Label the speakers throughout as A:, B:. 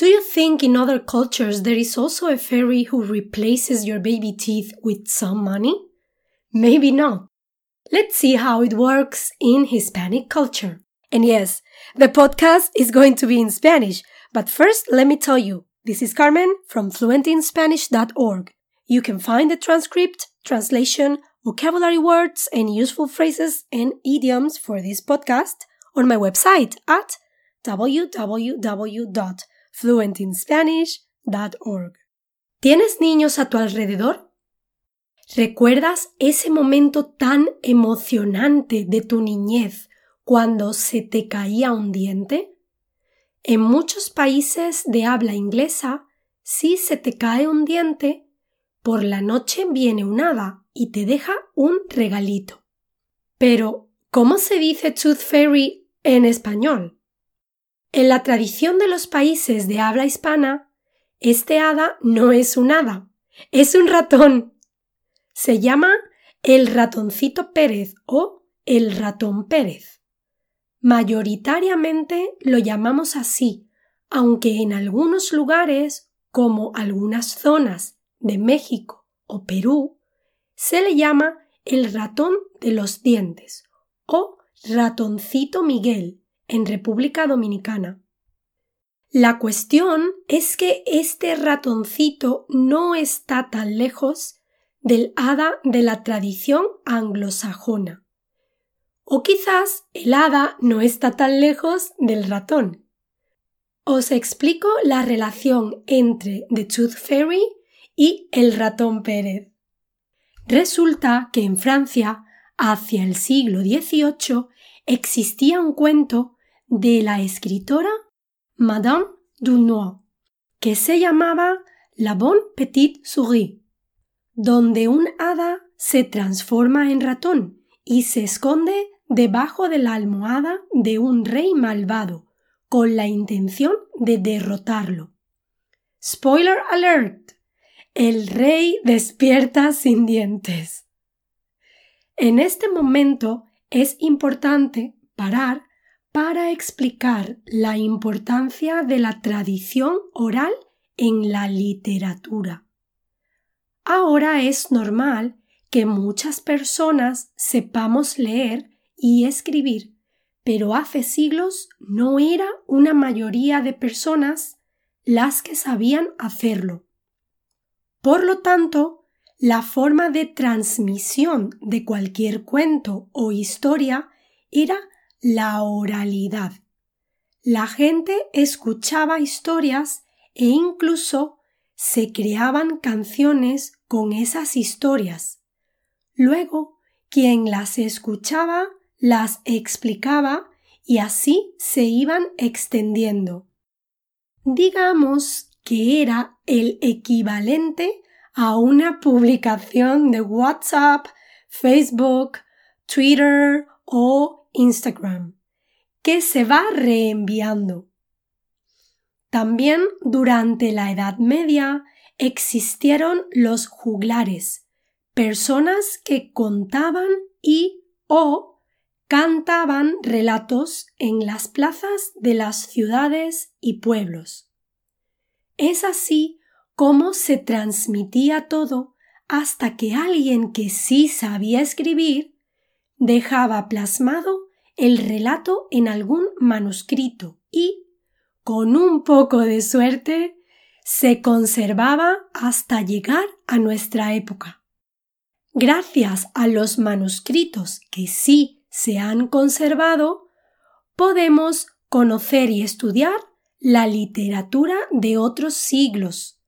A: Do you think in other cultures there is also a fairy who replaces your baby teeth with some money? Maybe not. Let's see how it works in Hispanic culture. And yes, the podcast is going to be in Spanish, but first let me tell you, this is Carmen from fluentinspanish.org. You can find the transcript, translation, vocabulary words, and useful phrases and idioms for this podcast on my website at www.fluentinspanish.org. ¿Tienes niños a tu alrededor? ¿Recuerdas ese momento tan emocionante de tu niñez cuando se te caía un diente? En muchos países de habla inglesa, si se te cae un diente, por la noche viene un hada y te deja un regalito. Pero, ¿cómo se dice Tooth Fairy en español? En la tradición de los países de habla hispana, este hada no es un hada, es un ratón. Se llama el ratoncito Pérez o el ratón Pérez. Mayoritariamente lo llamamos así, aunque en algunos lugares, como algunas zonas de México o Perú, se le llama el ratón de los dientes o ratoncito Miguel en República Dominicana. La cuestión es que este ratoncito no está tan lejos del hada de la tradición anglosajona. O quizás el hada no está tan lejos del ratón. Os explico la relación entre The Tooth Fairy y el ratón Pérez. Resulta que en Francia, hacia el siglo XVIII, existía un cuento de la escritora Madame Dunois, que se llamaba La Bonne Petite Souris, donde un hada se transforma en ratón y se esconde debajo de la almohada de un rey malvado, con la intención de derrotarlo. Spoiler alert. El rey despierta sin dientes. En este momento es importante parar para explicar la importancia de la tradición oral en la literatura. Ahora es normal que muchas personas sepamos leer y escribir, pero hace siglos no era una mayoría de personas las que sabían hacerlo. Por lo tanto, la forma de transmisión de cualquier cuento o historia era la oralidad. La gente escuchaba historias e incluso se creaban canciones con esas historias. Luego, quien las escuchaba las explicaba y así se iban extendiendo. Digamos que era el equivalente a una publicación de WhatsApp, Facebook, Twitter o Instagram, que se va reenviando. También durante la Edad Media existieron los juglares, personas que contaban y o cantaban relatos en las plazas de las ciudades y pueblos. Es así como se transmitía todo hasta que alguien que sí sabía escribir dejaba plasmado el relato en algún manuscrito y, con un poco de suerte, se conservaba hasta llegar a nuestra época. Gracias a los manuscritos que sí se han conservado, podemos conocer y estudiar la literatura de otros siglos.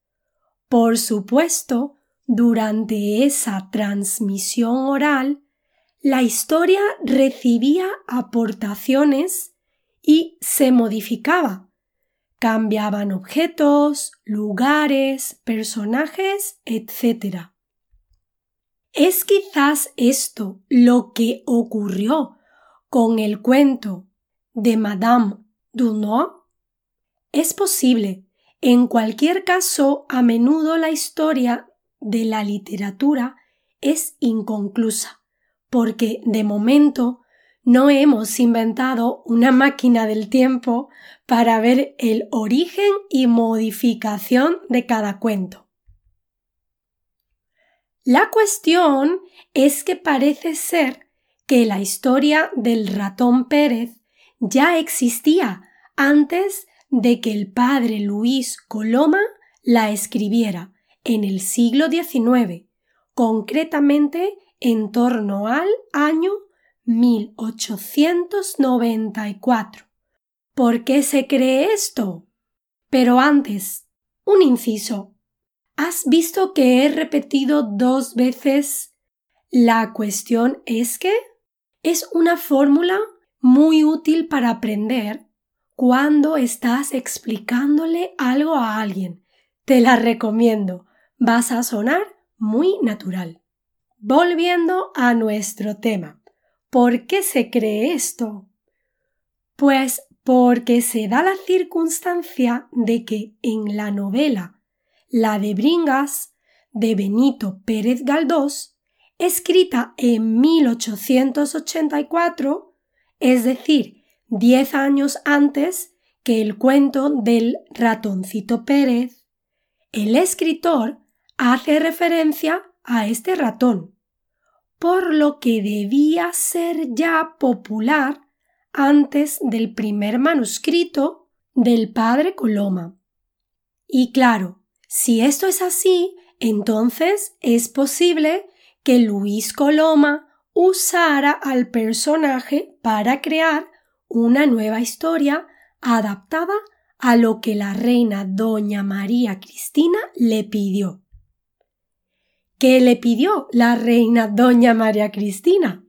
A: Por supuesto, durante esa transmisión oral la historia recibía aportaciones y se modificaba. Cambiaban objetos, lugares, personajes, etc. ¿Es quizás esto lo que ocurrió con el cuento de Madame Dunois? Es posible. En cualquier caso, a menudo la historia de la literatura es inconclusa porque de momento no hemos inventado una máquina del tiempo para ver el origen y modificación de cada cuento. La cuestión es que parece ser que la historia del ratón Pérez ya existía antes de que el padre Luis Coloma la escribiera en el siglo XIX, concretamente en torno al año 1894. ¿Por qué se cree esto? Pero antes, un inciso. ¿Has visto que he repetido dos veces la cuestión es que? Es una fórmula muy útil para aprender cuando estás explicándole algo a alguien. Te la recomiendo. Vas a sonar muy natural. Volviendo a nuestro tema. ¿Por qué se cree esto? Pues porque se da la circunstancia de que en la novela La de Bringas de Benito Pérez Galdós, escrita en 1884, es decir, diez años antes que el cuento del ratoncito Pérez, el escritor hace referencia a este ratón, por lo que debía ser ya popular antes del primer manuscrito del padre Coloma. Y claro, si esto es así, entonces es posible que Luis Coloma usara al personaje para crear una nueva historia adaptada a lo que la reina doña María Cristina le pidió. ¿Qué le pidió la reina doña María Cristina?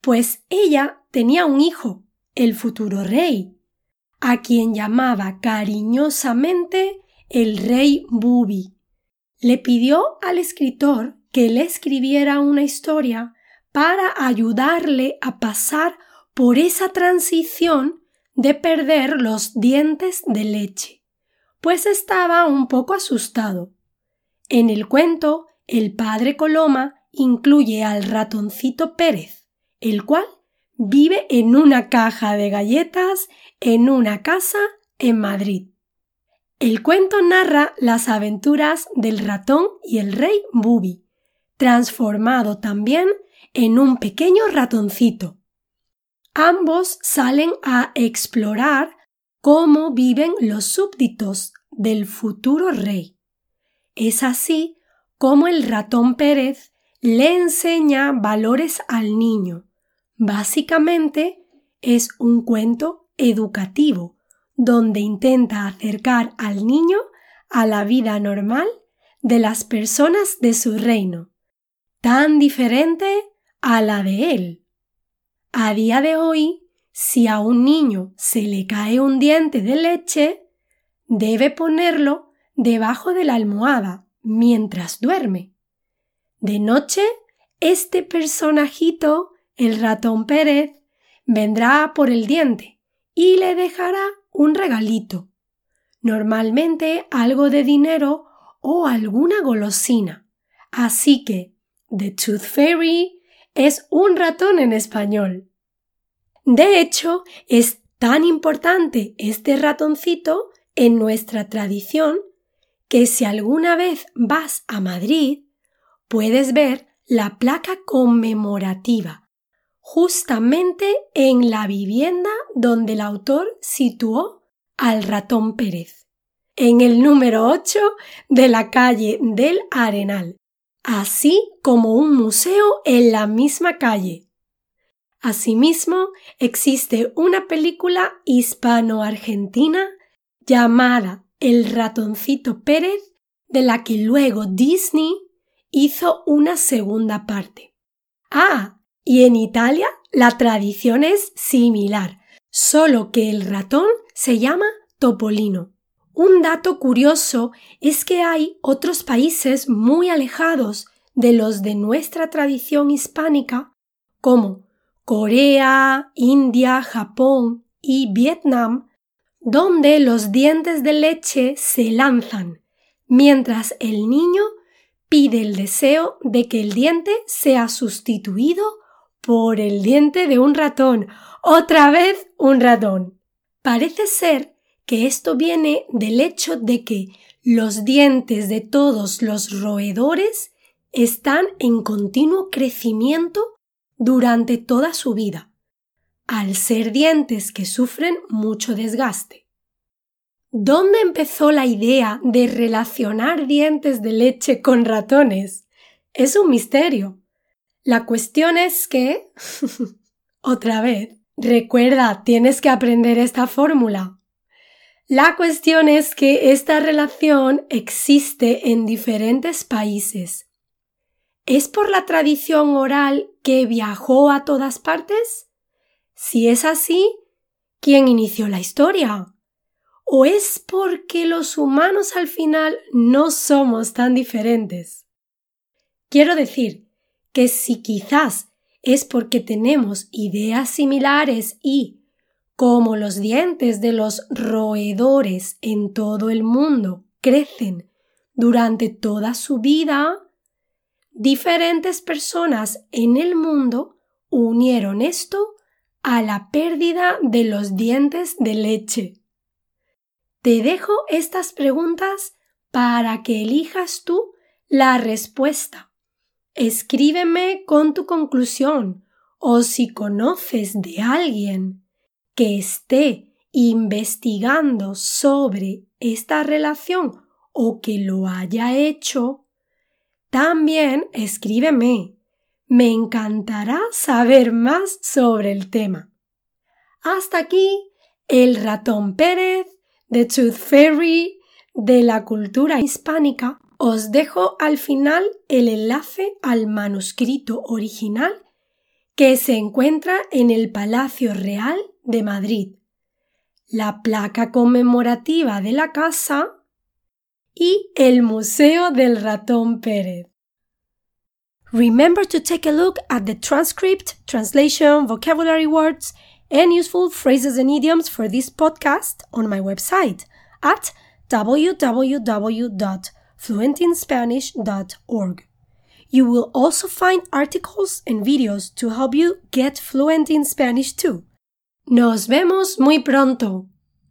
A: Pues ella tenía un hijo, el futuro rey, a quien llamaba cariñosamente el rey Bubi. Le pidió al escritor que le escribiera una historia para ayudarle a pasar por esa transición de perder los dientes de leche, pues estaba un poco asustado. En el cuento el padre Coloma incluye al ratoncito Pérez, el cual vive en una caja de galletas en una casa en Madrid. El cuento narra las aventuras del ratón y el rey Bubi, transformado también en un pequeño ratoncito. Ambos salen a explorar cómo viven los súbditos del futuro rey. Es así cómo el ratón Pérez le enseña valores al niño. Básicamente es un cuento educativo donde intenta acercar al niño a la vida normal de las personas de su reino, tan diferente a la de él. A día de hoy, si a un niño se le cae un diente de leche, debe ponerlo debajo de la almohada mientras duerme. De noche, este personajito, el ratón Pérez, vendrá por el diente y le dejará un regalito, normalmente algo de dinero o alguna golosina. Así que The Tooth Fairy es un ratón en español. De hecho, es tan importante este ratoncito en nuestra tradición que si alguna vez vas a Madrid, puedes ver la placa conmemorativa, justamente en la vivienda donde el autor situó al ratón Pérez, en el número 8 de la calle del Arenal, así como un museo en la misma calle. Asimismo, existe una película hispano-argentina llamada el ratoncito Pérez, de la que luego Disney hizo una segunda parte. Ah, y en Italia la tradición es similar, solo que el ratón se llama Topolino. Un dato curioso es que hay otros países muy alejados de los de nuestra tradición hispánica, como Corea, India, Japón y Vietnam, donde los dientes de leche se lanzan, mientras el niño pide el deseo de que el diente sea sustituido por el diente de un ratón. Otra vez un ratón. Parece ser que esto viene del hecho de que los dientes de todos los roedores están en continuo crecimiento durante toda su vida, al ser dientes que sufren mucho desgaste. ¿Dónde empezó la idea de relacionar dientes de leche con ratones? Es un misterio. La cuestión es que... Otra vez. Recuerda, tienes que aprender esta fórmula. La cuestión es que esta relación existe en diferentes países. ¿Es por la tradición oral que viajó a todas partes? Si es así, ¿quién inició la historia? ¿O es porque los humanos al final no somos tan diferentes? Quiero decir que si quizás es porque tenemos ideas similares y, como los dientes de los roedores en todo el mundo crecen durante toda su vida, diferentes personas en el mundo unieron esto a la pérdida de los dientes de leche. Te dejo estas preguntas para que elijas tú la respuesta. Escríbeme con tu conclusión o si conoces de alguien que esté investigando sobre esta relación o que lo haya hecho, también escríbeme. Me encantará saber más sobre el tema. Hasta aquí el ratón Pérez The Tooth Fairy de la cultura hispánica, os dejo al final el enlace al manuscrito original que se encuentra en el Palacio Real de Madrid, la placa conmemorativa de la casa y el Museo del Ratón Pérez. Remember to take a look at the transcript, translation, vocabulary words, and useful phrases and idioms for this podcast on my website at www.fluentinspanish.org. You will also find articles and videos to help you get fluent in Spanish too. Nos vemos muy pronto.